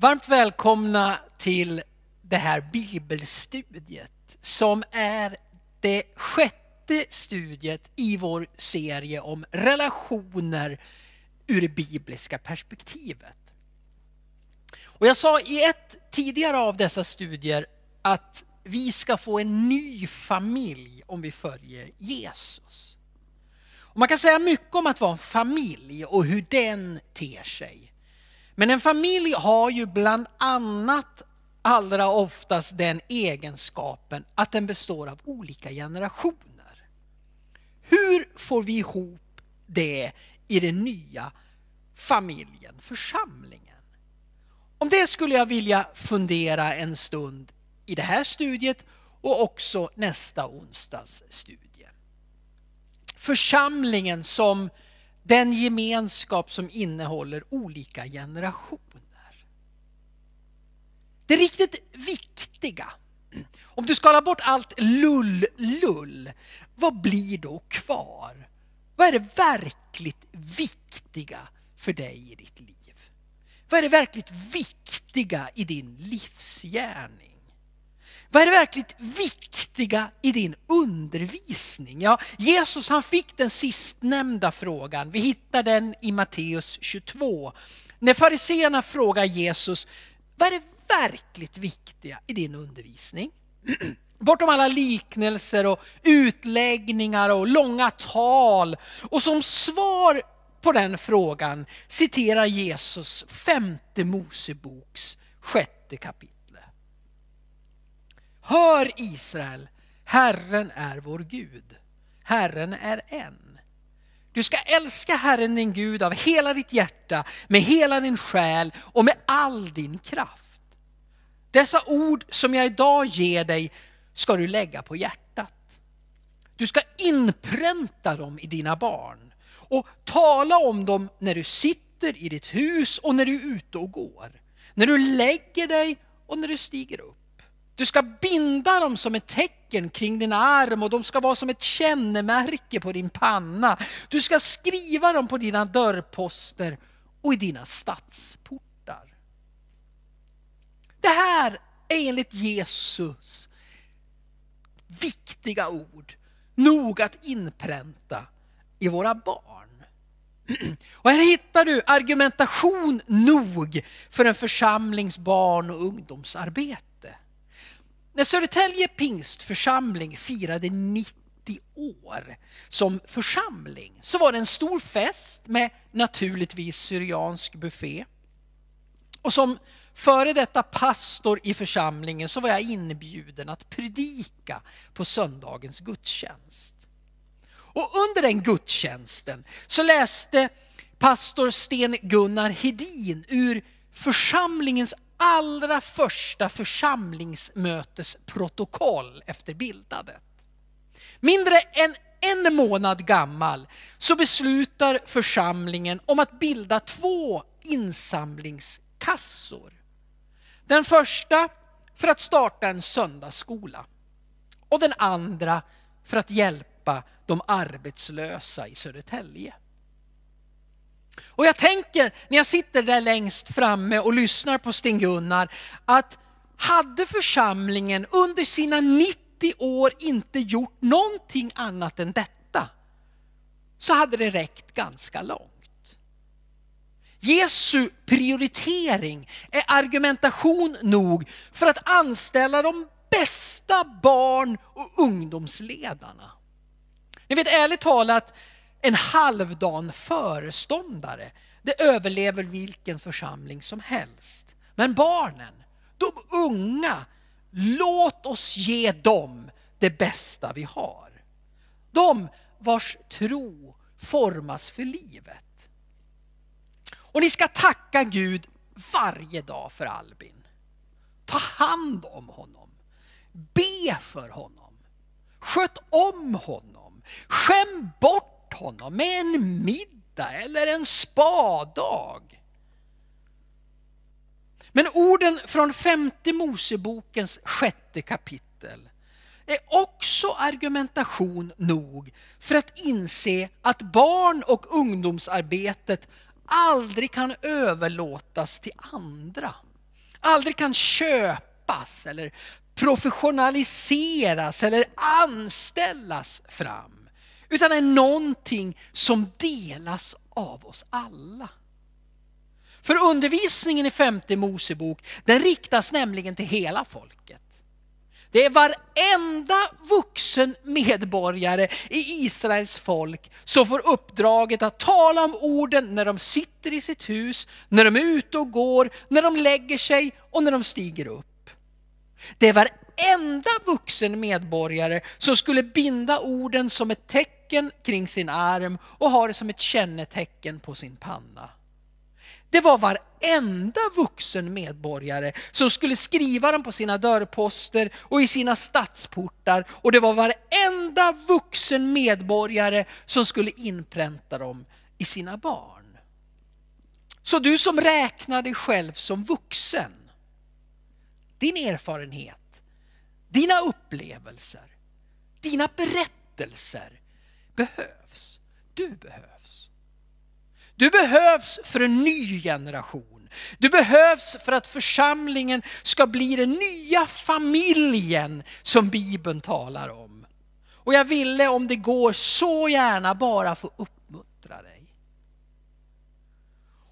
Varmt välkomna till det här bibelstudiet som är det sjätte studiet i vår serie om relationer ur det bibliska perspektivet. Och jag sa i ett tidigare av dessa studier att vi ska få en ny familj om vi följer Jesus. Och man kan säga mycket om att vara en familj och hur den ter sig. Men en familj har ju bland annat allra oftast den egenskapen att den består av olika generationer. Hur får vi ihop det i den nya familjen, församlingen? Om det skulle jag vilja fundera en stund i det här studiet och också nästa onsdags studie. Församlingen som den gemenskap som innehåller olika generationer. Det riktigt viktiga, om du skalar bort allt lull-lull, vad blir då kvar? Vad är det verkligt viktiga för dig i ditt liv? Vad är det verkligt viktiga i din livsgärning? Vad är det verkligt viktiga i din undervisning? Ja, Jesus han fick den sistnämnda frågan. Vi hittar den i Matteus 22. När fariseerna frågar Jesus, vad är det verkligt viktiga i din undervisning? Bortom alla liknelser och utläggningar och långa tal. Och som svar på den frågan citerar Jesus femte Moseboks sjätte kapitel. Hör Israel, Herren är vår Gud. Herren är en. Du ska älska Herren din Gud av hela ditt hjärta, med hela din själ och med all din kraft. Dessa ord som jag idag ger dig ska du lägga på hjärtat. Du ska inpränta dem i dina barn och tala om dem när du sitter i ditt hus och när du är ute och går. När du lägger dig och när du stiger upp. Du ska binda dem som ett tecken kring din arm och de ska vara som ett kännemärke på din panna. Du ska skriva dem på dina dörrposter och i dina stadsportar. Det här är enligt Jesus viktiga ord nog att inpränta i våra barn. Och här hittar du argumentation nog för en församlings barn och ungdomsarbete. När Södertälje pingstförsamling firade 90 år som församling så var det en stor fest med naturligtvis syriansk buffé. Och som före detta pastor i församlingen så var jag inbjuden att predika på söndagens gudstjänst. Och under den gudstjänsten så läste pastor Sten Gunnar Hedin ur församlingens allra första församlingsmötesprotokoll efter bildandet. Mindre än en månad gammal så beslutar församlingen om att bilda två insamlingskassor. Den första för att starta en söndagsskola och den andra för att hjälpa de arbetslösa i Södertälje. Och jag tänker när jag sitter där längst framme och lyssnar på Sten-Gunnar att hade församlingen under sina 90 år inte gjort någonting annat än detta så hade det räckt ganska långt. Jesu prioritering är argumentation nog för att anställa de bästa barn och ungdomsledarna. Ni vet ärligt talat, en halvdan föreståndare, det överlever vilken församling som helst. Men barnen, de unga, låt oss ge dem det bästa vi har. De vars tro formas för livet. Och ni ska tacka Gud varje dag för Albin. Ta hand om honom. Be för honom. Sköt om honom. Skäm bort honom med en middag eller en spadag. Men orden från femte Mosebokens sjätte kapitel är också argumentation nog för att inse att barn och ungdomsarbetet aldrig kan överlåtas till andra. aldrig kan köpas eller professionaliseras eller anställas fram. Utan är någonting som delas av oss alla. För undervisningen i femte Mosebok, den riktas nämligen till hela folket. Det är varenda vuxen medborgare i Israels folk som får uppdraget att tala om orden när de sitter i sitt hus, när de är ute och går, när de lägger sig och när de stiger upp. Det är varenda vuxen medborgare som skulle binda orden som ett tecken kring sin arm och har det som ett kännetecken på sin panna. Det var varenda vuxen medborgare som skulle skriva dem på sina dörrposter och i sina stadsportar. Och det var varenda vuxen medborgare som skulle inpränta dem i sina barn. Så du som räknar dig själv som vuxen, din erfarenhet, dina upplevelser, dina berättelser behövs. Du behövs. Du behövs för en ny generation. Du behövs för att församlingen ska bli den nya familjen som Bibeln talar om. Och jag ville om det går så gärna bara få uppmuntra dig.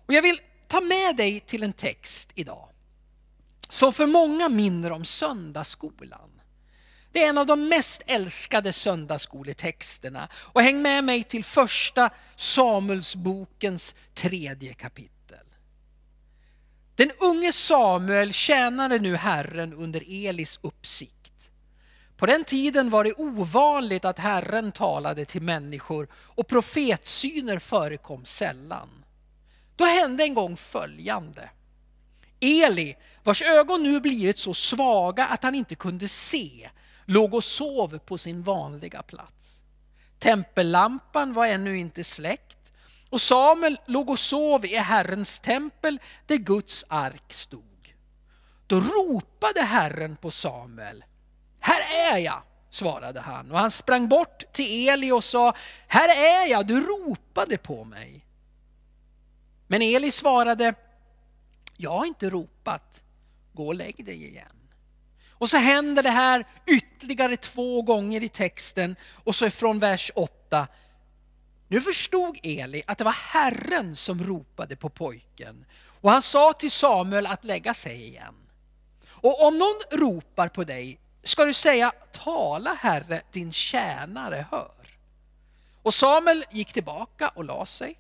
Och jag vill ta med dig till en text idag som för många minner om söndagsskolan. Det är en av de mest älskade söndagsskoletexterna. Och häng med mig till första Samuelsbokens tredje kapitel. Den unge Samuel tjänade nu Herren under Elis uppsikt. På den tiden var det ovanligt att Herren talade till människor och profetsyner förekom sällan. Då hände en gång följande. Eli, vars ögon nu blivit så svaga att han inte kunde se, låg och sov på sin vanliga plats. Tempellampan var ännu inte släckt och Samuel låg och sov i Herrens tempel där Guds ark stod. Då ropade Herren på Samuel. Här är jag, svarade han och han sprang bort till Eli och sa, här är jag, du ropade på mig. Men Eli svarade, jag har inte ropat, gå och lägg dig igen. Och så händer det här ytterligare två gånger i texten och så från vers 8. Nu förstod Eli att det var Herren som ropade på pojken och han sa till Samuel att lägga sig igen. Och om någon ropar på dig ska du säga tala Herre, din tjänare hör. Och Samuel gick tillbaka och la sig.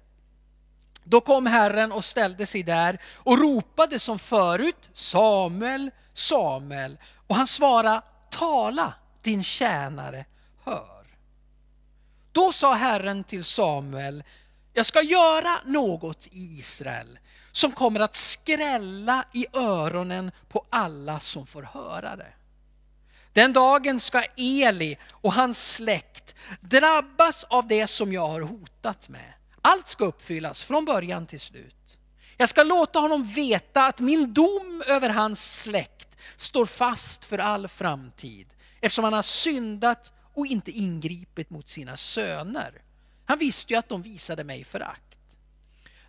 Då kom Herren och ställde sig där och ropade som förut Samuel, Samuel. Och han svarade tala din tjänare hör. Då sa Herren till Samuel jag ska göra något i Israel som kommer att skrälla i öronen på alla som får höra det. Den dagen ska Eli och hans släkt drabbas av det som jag har hotat med. Allt ska uppfyllas från början till slut. Jag ska låta honom veta att min dom över hans släkt står fast för all framtid eftersom han har syndat och inte ingripit mot sina söner. Han visste ju att de visade mig förakt.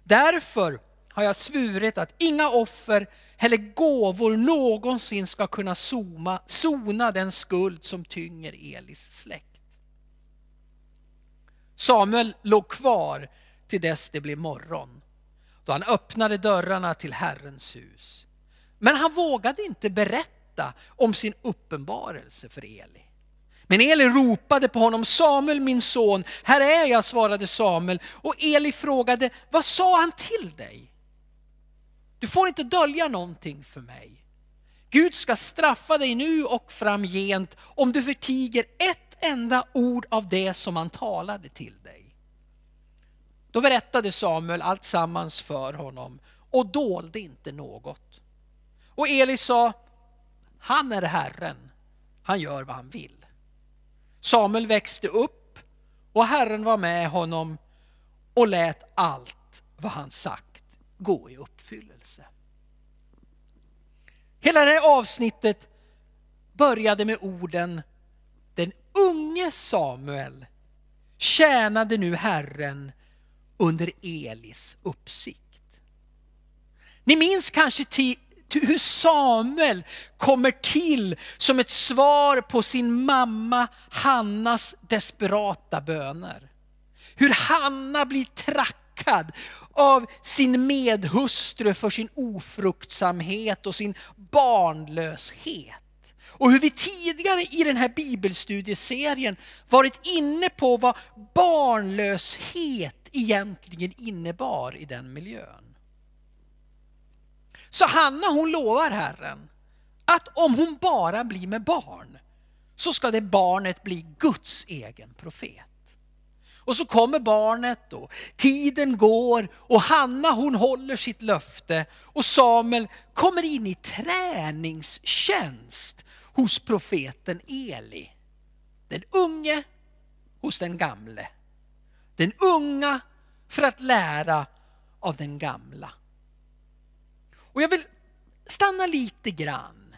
Därför har jag svurit att inga offer eller gåvor någonsin ska kunna soma, sona den skuld som tynger Elis släkt. Samuel låg kvar till dess det blev morgon, då han öppnade dörrarna till Herrens hus. Men han vågade inte berätta om sin uppenbarelse för Eli. Men Eli ropade på honom, Samuel min son, här är jag, svarade Samuel. Och Eli frågade, vad sa han till dig? Du får inte dölja någonting för mig. Gud ska straffa dig nu och framgent om du förtiger ett enda ord av det som han talade till dig. Då berättade Samuel allt sammans för honom och dolde inte något. Och Eli sa, han är Herren, han gör vad han vill. Samuel växte upp och Herren var med honom och lät allt vad han sagt gå i uppfyllelse. Hela det här avsnittet började med orden Den unge Samuel tjänade nu Herren under Elis uppsikt. Ni minns kanske hur Samuel kommer till som ett svar på sin mamma Hannas desperata böner. Hur Hanna blir trackad av sin medhustru för sin ofruktsamhet och sin barnlöshet. Och hur vi tidigare i den här bibelstudieserien varit inne på vad barnlöshet egentligen innebar i den miljön. Så Hanna hon lovar Herren att om hon bara blir med barn så ska det barnet bli Guds egen profet. Och så kommer barnet och tiden går och Hanna hon håller sitt löfte och Samuel kommer in i träningstjänst hos profeten Eli. Den unge hos den gamle. Den unga för att lära av den gamla. Och jag vill stanna lite grann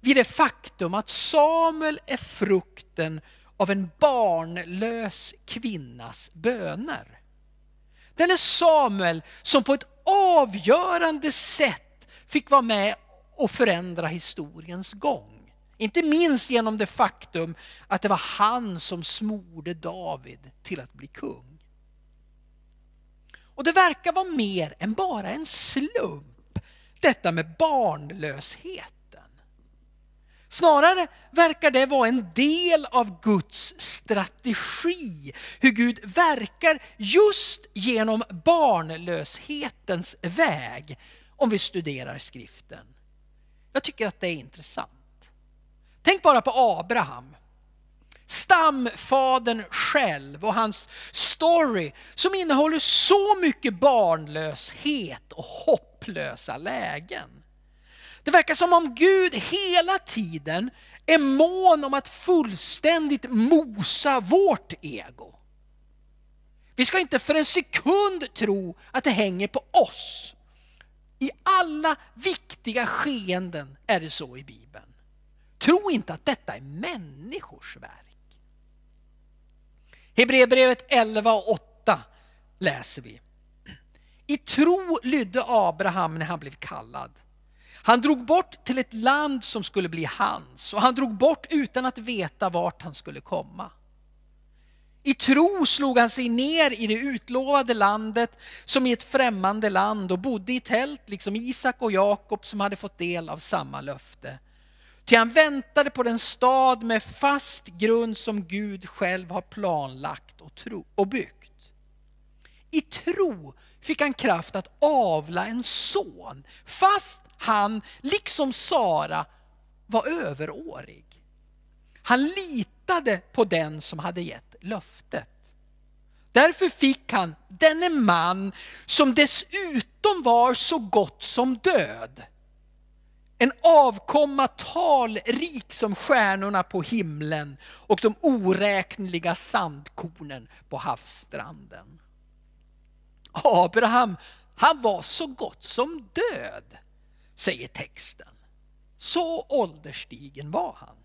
vid det faktum att Samuel är frukten av en barnlös kvinnas böner. Den är Samuel som på ett avgörande sätt fick vara med och förändra historiens gång. Inte minst genom det faktum att det var han som smorde David till att bli kung. Och det verkar vara mer än bara en slump, detta med barnlösheten. Snarare verkar det vara en del av Guds strategi, hur Gud verkar just genom barnlöshetens väg, om vi studerar skriften. Jag tycker att det är intressant. Tänk bara på Abraham. Stamfadern själv och hans story som innehåller så mycket barnlöshet och hopplösa lägen. Det verkar som om Gud hela tiden är mån om att fullständigt mosa vårt ego. Vi ska inte för en sekund tro att det hänger på oss. I alla viktiga skeenden är det så i Bibeln. Tro inte att detta är människors verk. Hebreerbrevet 11 och 8 läser vi. I tro lydde Abraham när han blev kallad. Han drog bort till ett land som skulle bli hans och han drog bort utan att veta vart han skulle komma. I tro slog han sig ner i det utlovade landet som i ett främmande land och bodde i tält liksom Isak och Jakob som hade fått del av samma löfte. Ty han väntade på den stad med fast grund som Gud själv har planlagt och, tro, och byggt. I tro fick han kraft att avla en son fast han, liksom Sara, var överårig. Han litade på den som hade gett löftet. Därför fick han denne man som dessutom var så gott som död en avkomma talrik som stjärnorna på himlen och de oräkneliga sandkornen på havsstranden. Abraham, han var så gott som död, säger texten. Så ålderstigen var han.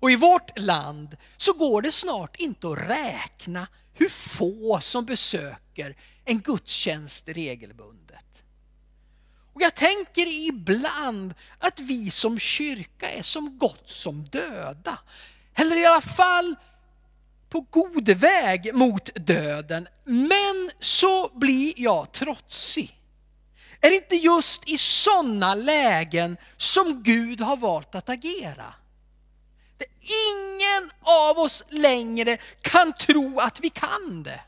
Och i vårt land så går det snart inte att räkna hur få som besöker en gudstjänst regelbundet. Och jag tänker ibland att vi som kyrka är som gott som döda. Eller i alla fall på god väg mot döden. Men så blir jag trotsig. Är det inte just i sådana lägen som Gud har valt att agera? Där ingen av oss längre kan tro att vi kan det.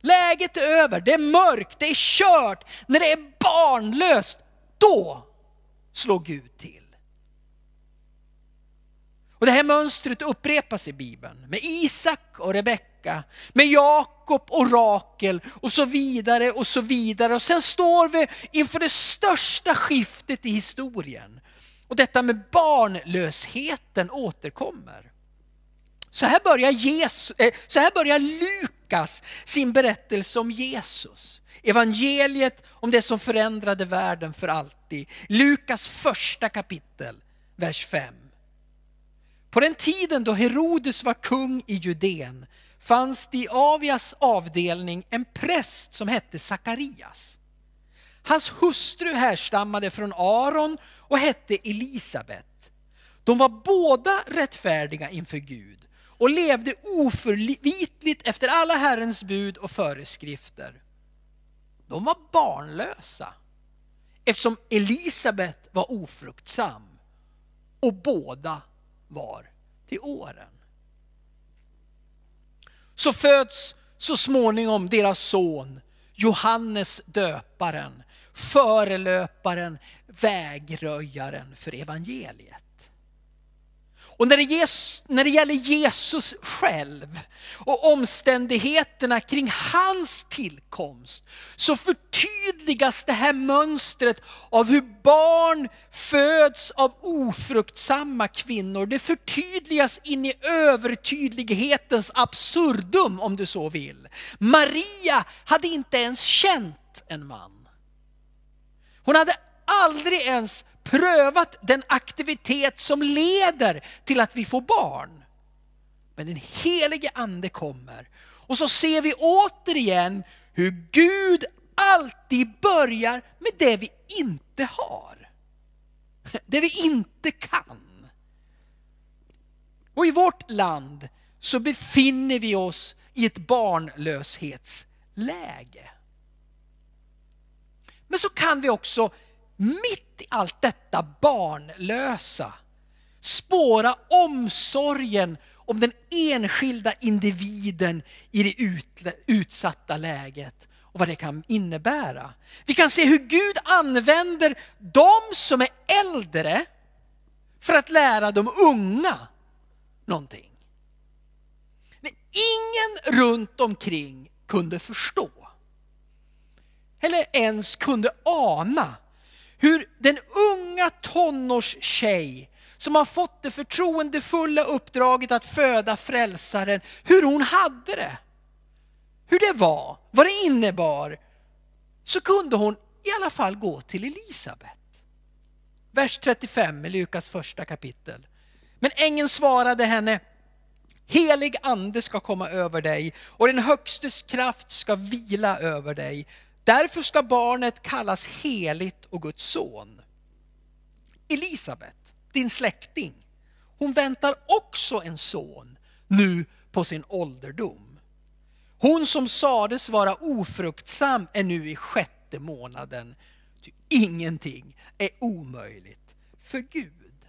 Läget är över, det är mörkt, det är kört. När det är barnlöst, då slår Gud till. Och det här mönstret upprepas i Bibeln med Isak och Rebecka, med Jakob och Rakel och så vidare och så vidare. Och sen står vi inför det största skiftet i historien. Och detta med barnlösheten återkommer. Så här börjar, Jesus, eh, så här börjar Lukas sin berättelse om Jesus. Evangeliet om det som förändrade världen för alltid. Lukas första kapitel, vers 5. På den tiden då Herodes var kung i Judeen fanns det i Avias avdelning en präst som hette Sakarias. Hans hustru härstammade från Aron och hette Elisabet. De var båda rättfärdiga inför Gud och levde oförvitligt efter alla Herrens bud och föreskrifter. De var barnlösa eftersom Elisabet var ofruktsam och båda var till åren. Så föds så småningom deras son Johannes döparen, förelöparen, vägröjaren för evangeliet. Och när det, Jesus, när det gäller Jesus själv och omständigheterna kring hans tillkomst så förtydligas det här mönstret av hur barn föds av ofruktsamma kvinnor. Det förtydligas in i övertydlighetens absurdum om du så vill. Maria hade inte ens känt en man. Hon hade aldrig ens prövat den aktivitet som leder till att vi får barn. Men den helige ande kommer och så ser vi återigen hur Gud alltid börjar med det vi inte har. Det vi inte kan. Och i vårt land så befinner vi oss i ett barnlöshetsläge. Men så kan vi också mitt i allt detta barnlösa spåra omsorgen om den enskilda individen i det utsatta läget och vad det kan innebära. Vi kan se hur Gud använder de som är äldre för att lära de unga någonting. Ingen runt omkring kunde förstå eller ens kunde ana hur den unga tonårstjej som har fått det förtroendefulla uppdraget att föda frälsaren, hur hon hade det. Hur det var, vad det innebar. Så kunde hon i alla fall gå till Elisabet. Vers 35 i Lukas första kapitel. Men ängeln svarade henne, helig ande ska komma över dig och den högstes kraft ska vila över dig. Därför ska barnet kallas heligt och Guds son. Elisabet, din släkting, hon väntar också en son nu på sin ålderdom. Hon som sades vara ofruktsam är nu i sjätte månaden. Ty Ingenting är omöjligt för Gud.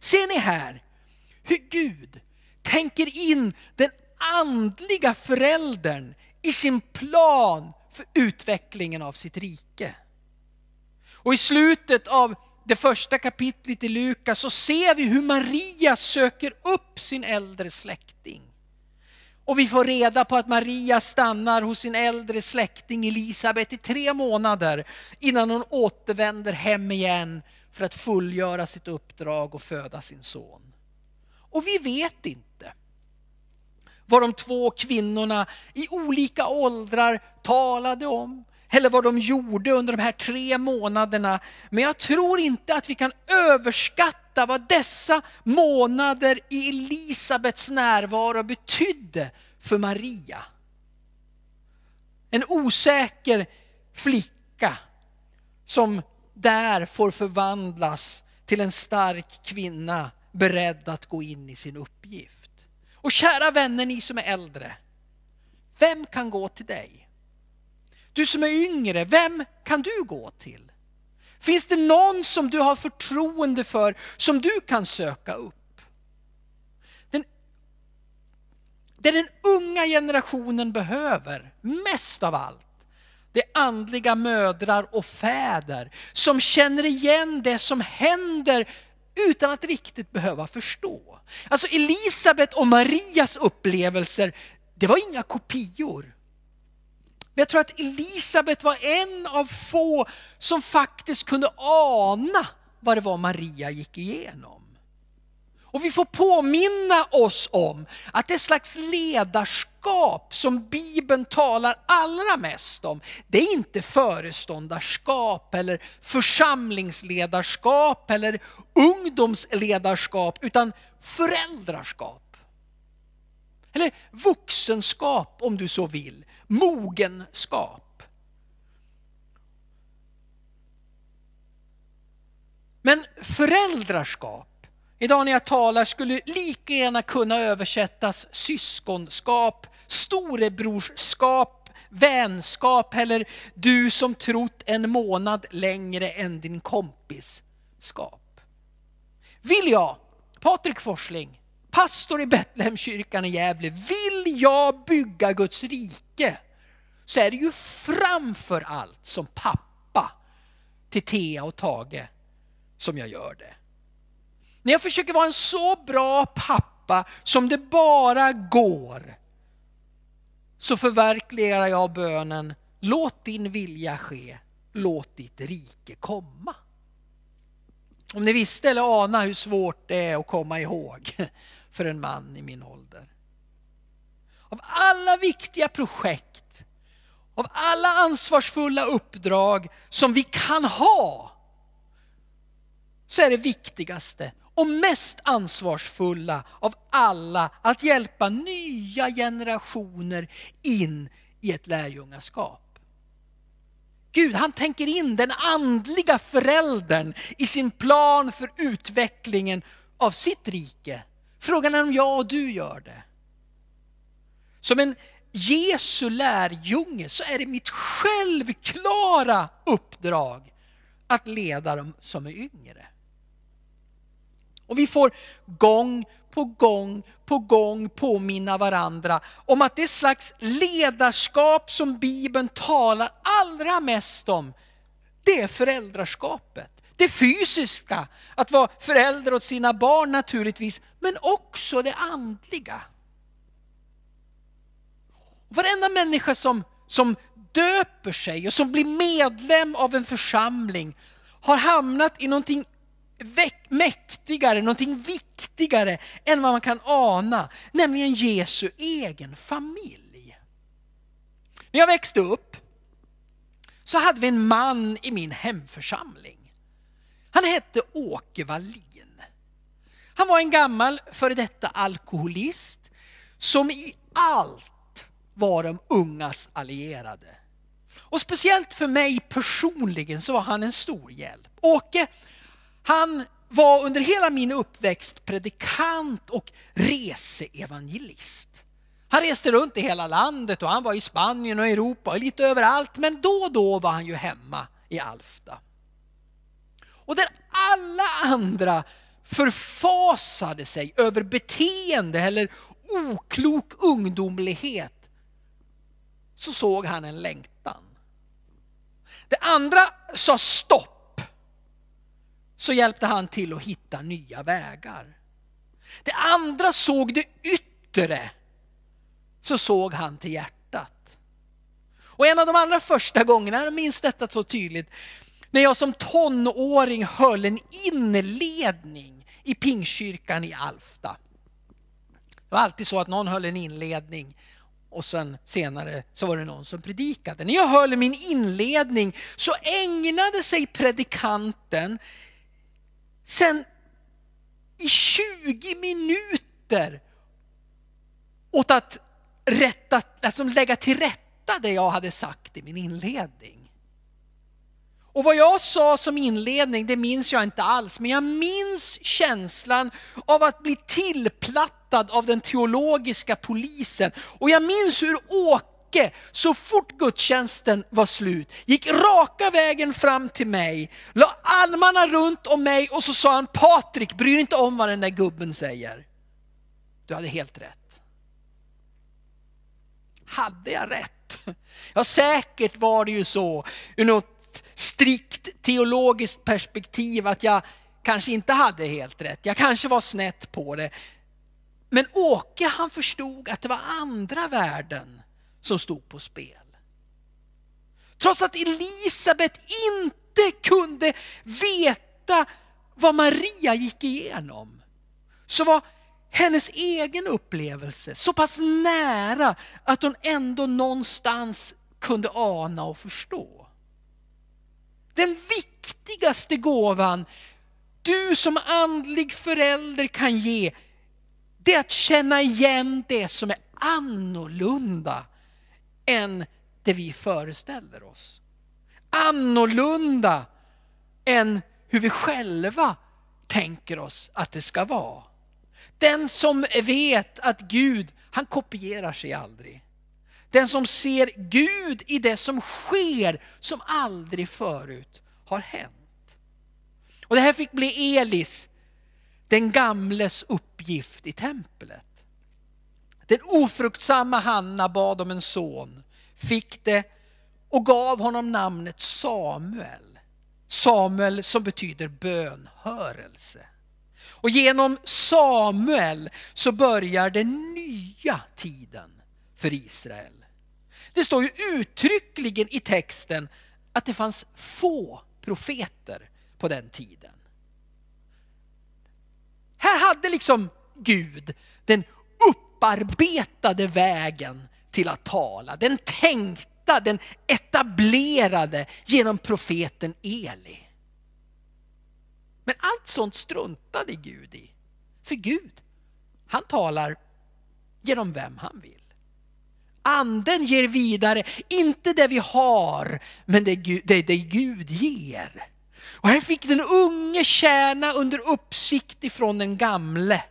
Ser ni här hur Gud tänker in den andliga föräldern i sin plan för utvecklingen av sitt rike. Och i slutet av det första kapitlet i Lukas så ser vi hur Maria söker upp sin äldre släkting. Och vi får reda på att Maria stannar hos sin äldre släkting Elisabet i tre månader innan hon återvänder hem igen för att fullgöra sitt uppdrag och föda sin son. Och vi vet inte vad de två kvinnorna i olika åldrar talade om eller vad de gjorde under de här tre månaderna. Men jag tror inte att vi kan överskatta vad dessa månader i Elisabets närvaro betydde för Maria. En osäker flicka som där får förvandlas till en stark kvinna beredd att gå in i sin uppgift. Och kära vänner, ni som är äldre. Vem kan gå till dig? Du som är yngre, vem kan du gå till? Finns det någon som du har förtroende för som du kan söka upp? Den, det den unga generationen behöver mest av allt, det är andliga mödrar och fäder som känner igen det som händer utan att riktigt behöva förstå. Alltså Elisabet och Marias upplevelser, det var inga kopior. Men jag tror att Elisabet var en av få som faktiskt kunde ana vad det var Maria gick igenom. Och vi får påminna oss om att det slags ledarskap som Bibeln talar allra mest om, det är inte föreståndarskap eller församlingsledarskap eller ungdomsledarskap, utan föräldraskap. Eller vuxenskap om du så vill, mogenskap. Men föräldraskap idag när jag talar, skulle lika gärna kunna översättas syskonskap, storebrorskap, vänskap eller du som trott en månad längre än din kompis skap. Vill jag, Patrik Forsling, pastor i Betlehemskyrkan i Gävle, vill jag bygga Guds rike så är det ju framför allt som pappa till Thea och Tage som jag gör det. När jag försöker vara en så bra pappa som det bara går så förverkligar jag bönen Låt din vilja ske, låt ditt rike komma. Om ni visste eller ana hur svårt det är att komma ihåg för en man i min ålder. Av alla viktiga projekt, av alla ansvarsfulla uppdrag som vi kan ha, så är det viktigaste och mest ansvarsfulla av alla att hjälpa nya generationer in i ett lärjungaskap. Gud han tänker in den andliga föräldern i sin plan för utvecklingen av sitt rike. Frågan är om jag och du gör det. Som en Jesu lärjunge så är det mitt självklara uppdrag att leda dem som är yngre. Och vi får gång på gång på gång påminna varandra om att det slags ledarskap som Bibeln talar allra mest om, det är föräldraskapet. Det fysiska, att vara förälder åt sina barn naturligtvis, men också det andliga. Varenda människa som, som döper sig och som blir medlem av en församling har hamnat i någonting mäktigare, någonting viktigare än vad man kan ana, nämligen Jesu egen familj. När jag växte upp så hade vi en man i min hemförsamling. Han hette Åke Wallin. Han var en gammal före detta alkoholist som i allt var de ungas allierade. Och speciellt för mig personligen så var han en stor hjälp. Åke han var under hela min uppväxt predikant och reseevangelist. Han reste runt i hela landet och han var i Spanien och Europa och lite överallt men då och då var han ju hemma i Alfta. Och där alla andra förfasade sig över beteende eller oklok ungdomlighet så såg han en längtan. Det andra sa stopp så hjälpte han till att hitta nya vägar. Det andra såg det yttre, så såg han till hjärtat. Och en av de allra första gångerna, jag minns detta så tydligt, när jag som tonåring höll en inledning i Pingkyrkan i Alfta. Det var alltid så att någon höll en inledning och sen senare så var det någon som predikade. När jag höll min inledning så ägnade sig predikanten sen i 20 minuter åt att rätta, alltså lägga till rätta det jag hade sagt i min inledning. Och vad jag sa som inledning, det minns jag inte alls, men jag minns känslan av att bli tillplattad av den teologiska polisen. Och jag minns hur åk Åke, så fort gudstjänsten var slut, gick raka vägen fram till mig, la armarna runt om mig och så sa han Patrik, bry dig inte om vad den där gubben säger. Du hade helt rätt. Hade jag rätt? Ja, säkert var det ju så ur något strikt teologiskt perspektiv att jag kanske inte hade helt rätt. Jag kanske var snett på det. Men Åke han förstod att det var andra värden som stod på spel. Trots att Elisabet inte kunde veta vad Maria gick igenom så var hennes egen upplevelse så pass nära att hon ändå någonstans kunde ana och förstå. Den viktigaste gåvan du som andlig förälder kan ge det är att känna igen det som är annorlunda än det vi föreställer oss. Annorlunda än hur vi själva tänker oss att det ska vara. Den som vet att Gud, han kopierar sig aldrig. Den som ser Gud i det som sker som aldrig förut har hänt. Och det här fick bli Elis, den gamles uppgift i templet. Den ofruktsamma Hanna bad om en son, fick det och gav honom namnet Samuel. Samuel som betyder bönhörelse. Och genom Samuel så börjar den nya tiden för Israel. Det står ju uttryckligen i texten att det fanns få profeter på den tiden. Här hade liksom Gud den upparbetade vägen till att tala. Den tänkta, den etablerade genom profeten Eli. Men allt sånt struntade Gud i. För Gud, han talar genom vem han vill. Anden ger vidare, inte det vi har, men det Gud, det, det Gud ger. Och här fick den unge tjäna under uppsikt ifrån den gamle.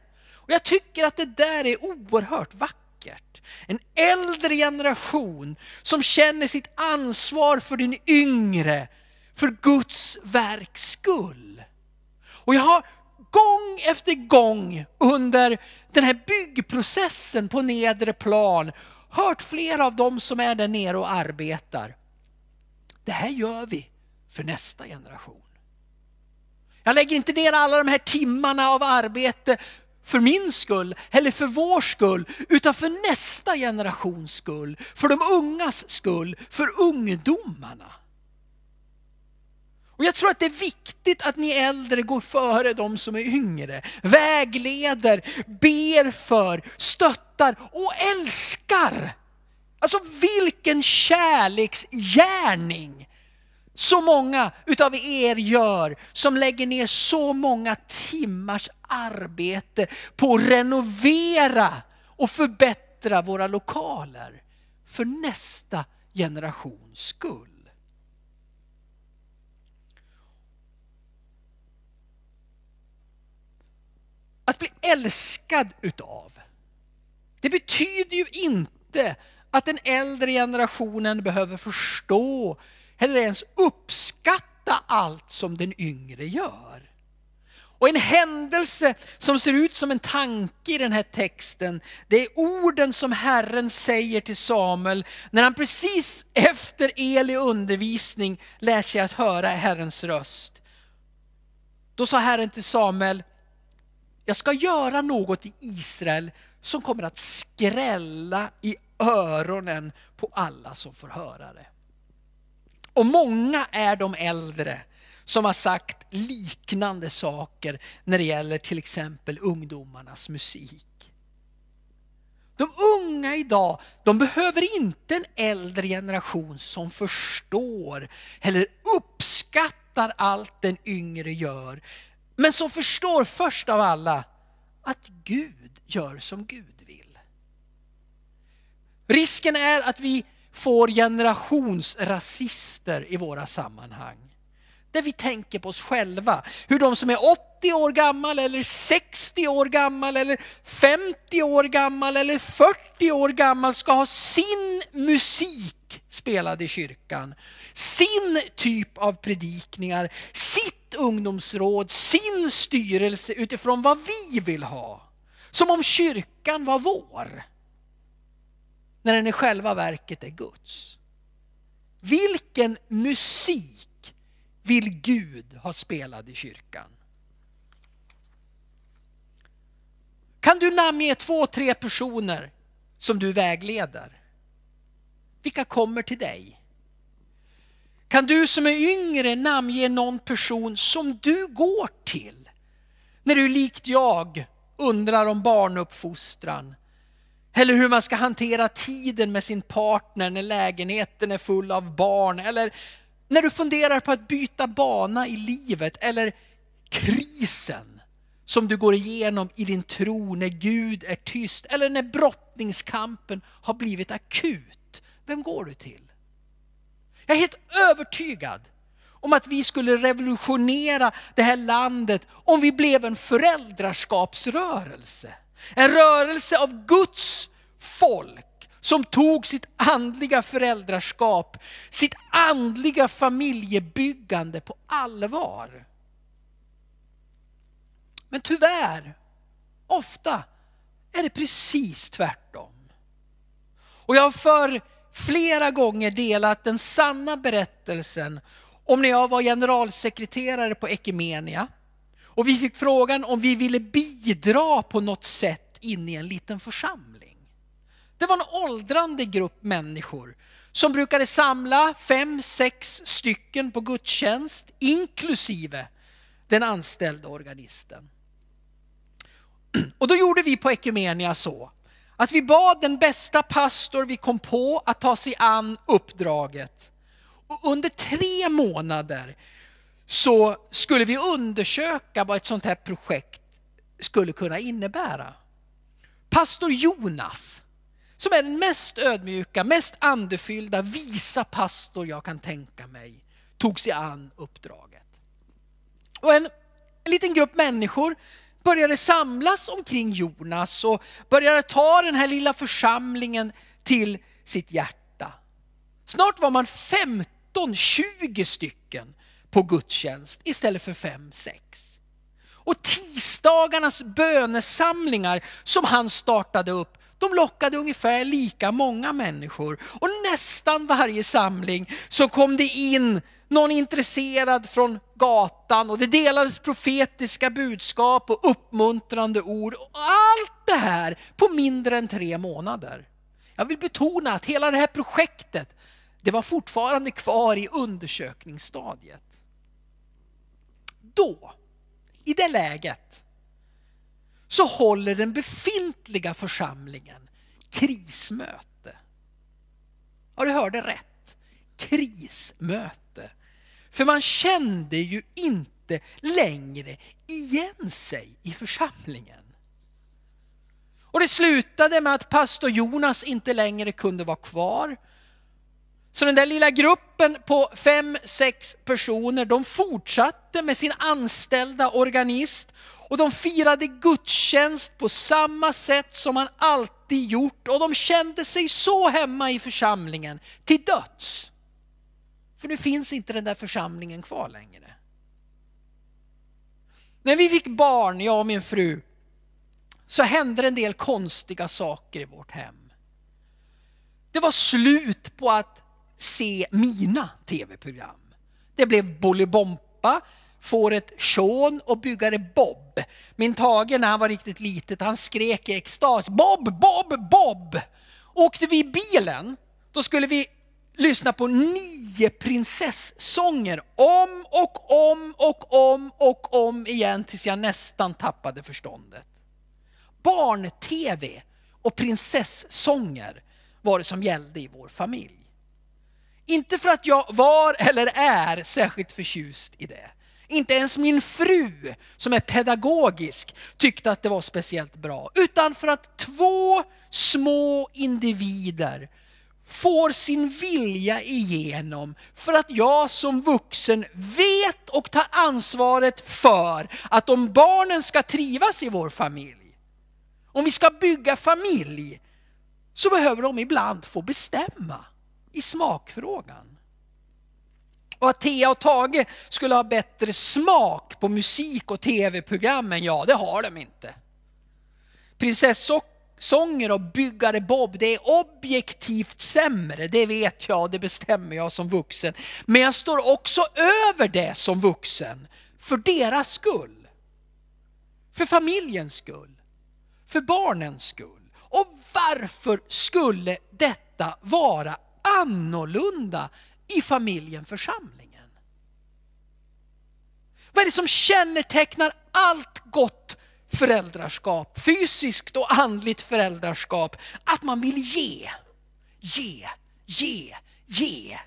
Och jag tycker att det där är oerhört vackert. En äldre generation som känner sitt ansvar för den yngre, för Guds verks skull. Och jag har gång efter gång under den här byggprocessen på nedre plan hört flera av dem som är där nere och arbetar. Det här gör vi för nästa generation. Jag lägger inte ner alla de här timmarna av arbete för min skull eller för vår skull, utan för nästa generations skull, för de ungas skull, för ungdomarna. Och jag tror att det är viktigt att ni äldre går före de som är yngre, vägleder, ber för, stöttar och älskar. Alltså vilken kärleksgärning så många utav er gör som lägger ner så många timmars arbete på att renovera och förbättra våra lokaler för nästa generations skull. Att bli älskad utav, det betyder ju inte att den äldre generationen behöver förstå eller ens uppskatta allt som den yngre gör. Och en händelse som ser ut som en tanke i den här texten, det är orden som Herren säger till Samuel när han precis efter Eli undervisning lär sig att höra Herrens röst. Då sa Herren till Samuel, jag ska göra något i Israel som kommer att skrälla i öronen på alla som får höra det. Och många är de äldre som har sagt liknande saker när det gäller till exempel ungdomarnas musik. De unga idag, de behöver inte en äldre generation som förstår eller uppskattar allt den yngre gör. Men som förstår först av alla att Gud gör som Gud vill. Risken är att vi får generationsrasister i våra sammanhang. Där vi tänker på oss själva. Hur de som är 80 år gammal eller 60 år gammal eller 50 år gammal eller 40 år gammal ska ha sin musik spelad i kyrkan. Sin typ av predikningar, sitt ungdomsråd, sin styrelse utifrån vad vi vill ha. Som om kyrkan var vår när den i själva verket är Guds. Vilken musik vill Gud ha spelad i kyrkan? Kan du namnge två, tre personer som du vägleder? Vilka kommer till dig? Kan du som är yngre namnge någon person som du går till när du likt jag undrar om barnuppfostran eller hur man ska hantera tiden med sin partner när lägenheten är full av barn. Eller när du funderar på att byta bana i livet. Eller krisen som du går igenom i din tro när Gud är tyst. Eller när brottningskampen har blivit akut. Vem går du till? Jag är helt övertygad om att vi skulle revolutionera det här landet om vi blev en föräldraskapsrörelse. En rörelse av Guds folk som tog sitt andliga föräldraskap, sitt andliga familjebyggande på allvar. Men tyvärr, ofta är det precis tvärtom. Och jag har för flera gånger delat den sanna berättelsen om när jag var generalsekreterare på Ekumenia och vi fick frågan om vi ville bidra på något sätt in i en liten församling. Det var en åldrande grupp människor som brukade samla fem, sex stycken på gudstjänst inklusive den anställda organisten. Och då gjorde vi på Ekumenia så att vi bad den bästa pastor vi kom på att ta sig an uppdraget. Och under tre månader så skulle vi undersöka vad ett sånt här projekt skulle kunna innebära. Pastor Jonas, som är den mest ödmjuka, mest andefyllda, visa pastor jag kan tänka mig, tog sig an uppdraget. Och en, en liten grupp människor började samlas omkring Jonas och började ta den här lilla församlingen till sitt hjärta. Snart var man 15-20 stycken på gudstjänst istället för 5-6. Och tisdagarnas bönesamlingar som han startade upp, de lockade ungefär lika många människor. Och nästan varje samling så kom det in någon intresserad från gatan och det delades profetiska budskap och uppmuntrande ord. Och allt det här på mindre än tre månader. Jag vill betona att hela det här projektet, det var fortfarande kvar i undersökningsstadiet. Då, i det läget, så håller den befintliga församlingen krismöte. Ja, du hörde rätt. Krismöte. För man kände ju inte längre igen sig i församlingen. Och det slutade med att pastor Jonas inte längre kunde vara kvar. Så den där lilla gruppen på fem, sex personer, de fortsatte med sin anställda organist och de firade gudstjänst på samma sätt som man alltid gjort och de kände sig så hemma i församlingen till döds. För nu finns inte den där församlingen kvar längre. När vi fick barn, jag och min fru, så hände en del konstiga saker i vårt hem. Det var slut på att se mina tv-program. Det blev Bolibompa, Fåret Sean och Byggare Bob. Min Tage när han var riktigt litet, han skrek i extas Bob, Bob, Bob! Åkte vi i bilen, då skulle vi lyssna på nio prinsessånger om och om och om och om igen tills jag nästan tappade förståndet. Barn-tv och prinsessånger var det som gällde i vår familj. Inte för att jag var eller är särskilt förtjust i det. Inte ens min fru, som är pedagogisk, tyckte att det var speciellt bra. Utan för att två små individer får sin vilja igenom för att jag som vuxen vet och tar ansvaret för att om barnen ska trivas i vår familj, om vi ska bygga familj, så behöver de ibland få bestämma i smakfrågan. Och att Thea och Tage skulle ha bättre smak på musik och tv-programmen, ja det har de inte. Prinsessånger och byggare Bob, det är objektivt sämre, det vet jag, det bestämmer jag som vuxen. Men jag står också över det som vuxen, för deras skull. För familjens skull, för barnens skull. Och varför skulle detta vara annorlunda i familjen, församlingen? Vad är det som kännetecknar allt gott föräldraskap, fysiskt och andligt föräldraskap, att man vill ge, ge, ge, ge.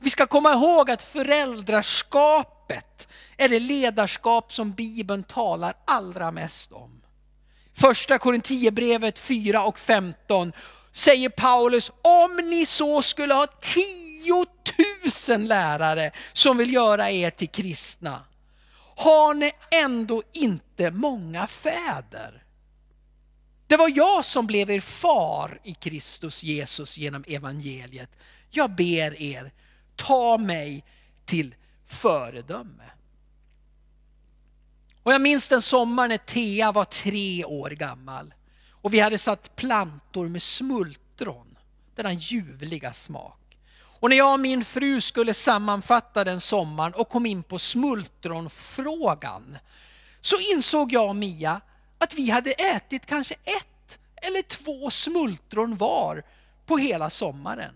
Vi ska komma ihåg att föräldraskapet är det ledarskap som Bibeln talar allra mest om. Första Korinthierbrevet 4 och 15 säger Paulus, om ni så skulle ha tiotusen lärare som vill göra er till kristna. Har ni ändå inte många fäder? Det var jag som blev er far i Kristus Jesus genom evangeliet. Jag ber er, ta mig till föredöme. Och jag minns den sommaren när Thea var tre år gammal. Och vi hade satt plantor med smultron, denna ljuvliga smak. Och när jag och min fru skulle sammanfatta den sommaren och kom in på smultronfrågan så insåg jag och Mia att vi hade ätit kanske ett eller två smultron var på hela sommaren.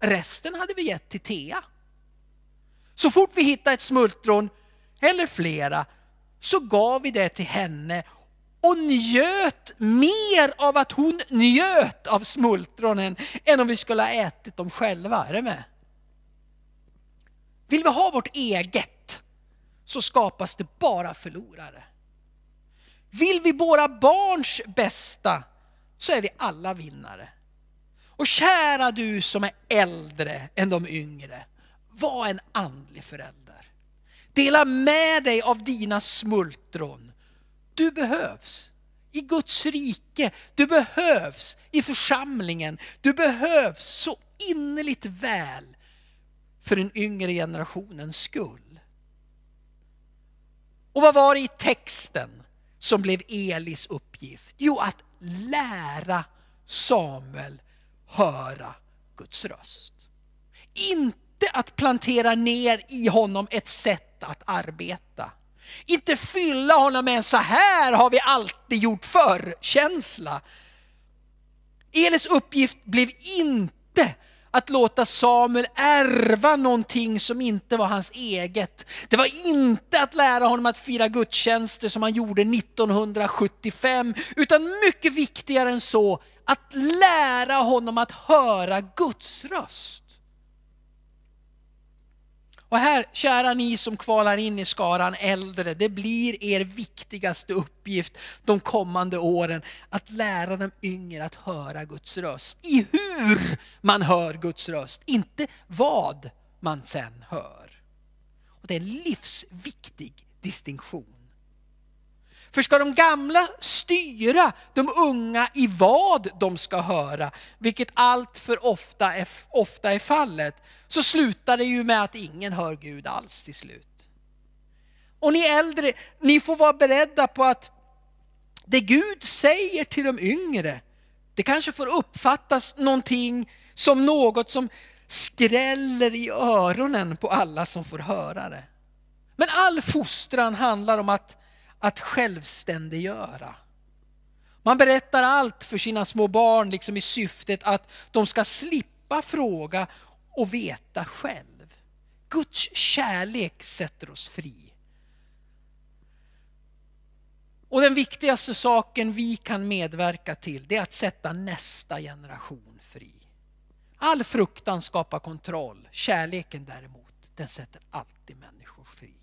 Resten hade vi gett till Thea. Så fort vi hittade ett smultron eller flera så gav vi det till henne och njöt mer av att hon njöt av smultronen än om vi skulle ha ätit dem själva. Är det med? Vill vi ha vårt eget så skapas det bara förlorare. Vill vi våra barns bästa så är vi alla vinnare. Och kära du som är äldre än de yngre, var en andlig förälder. Dela med dig av dina smultron. Du behövs i Guds rike. Du behövs i församlingen. Du behövs så innerligt väl för den yngre generationens skull. Och vad var det i texten som blev Elis uppgift? Jo, att lära Samuel höra Guds röst. Inte att plantera ner i honom ett sätt att arbeta. Inte fylla honom med en så här har vi alltid gjort förr-känsla. Elis uppgift blev inte att låta Samuel ärva någonting som inte var hans eget. Det var inte att lära honom att fira gudstjänster som han gjorde 1975, utan mycket viktigare än så, att lära honom att höra Guds röst. Och här, kära ni som kvalar in i skaran äldre, det blir er viktigaste uppgift de kommande åren att lära de yngre att höra Guds röst. I hur man hör Guds röst, inte vad man sen hör. Och Det är en livsviktig distinktion. För ska de gamla styra de unga i vad de ska höra, vilket allt för ofta är, ofta är fallet, så slutar det ju med att ingen hör Gud alls till slut. Och ni äldre, ni får vara beredda på att det Gud säger till de yngre, det kanske får uppfattas någonting som något som skräller i öronen på alla som får höra det. Men all fostran handlar om att att självständiggöra. Man berättar allt för sina små barn liksom i syftet att de ska slippa fråga och veta själv. Guds kärlek sätter oss fri. Och den viktigaste saken vi kan medverka till det är att sätta nästa generation fri. All fruktan skapar kontroll. Kärleken däremot, den sätter alltid människor fri.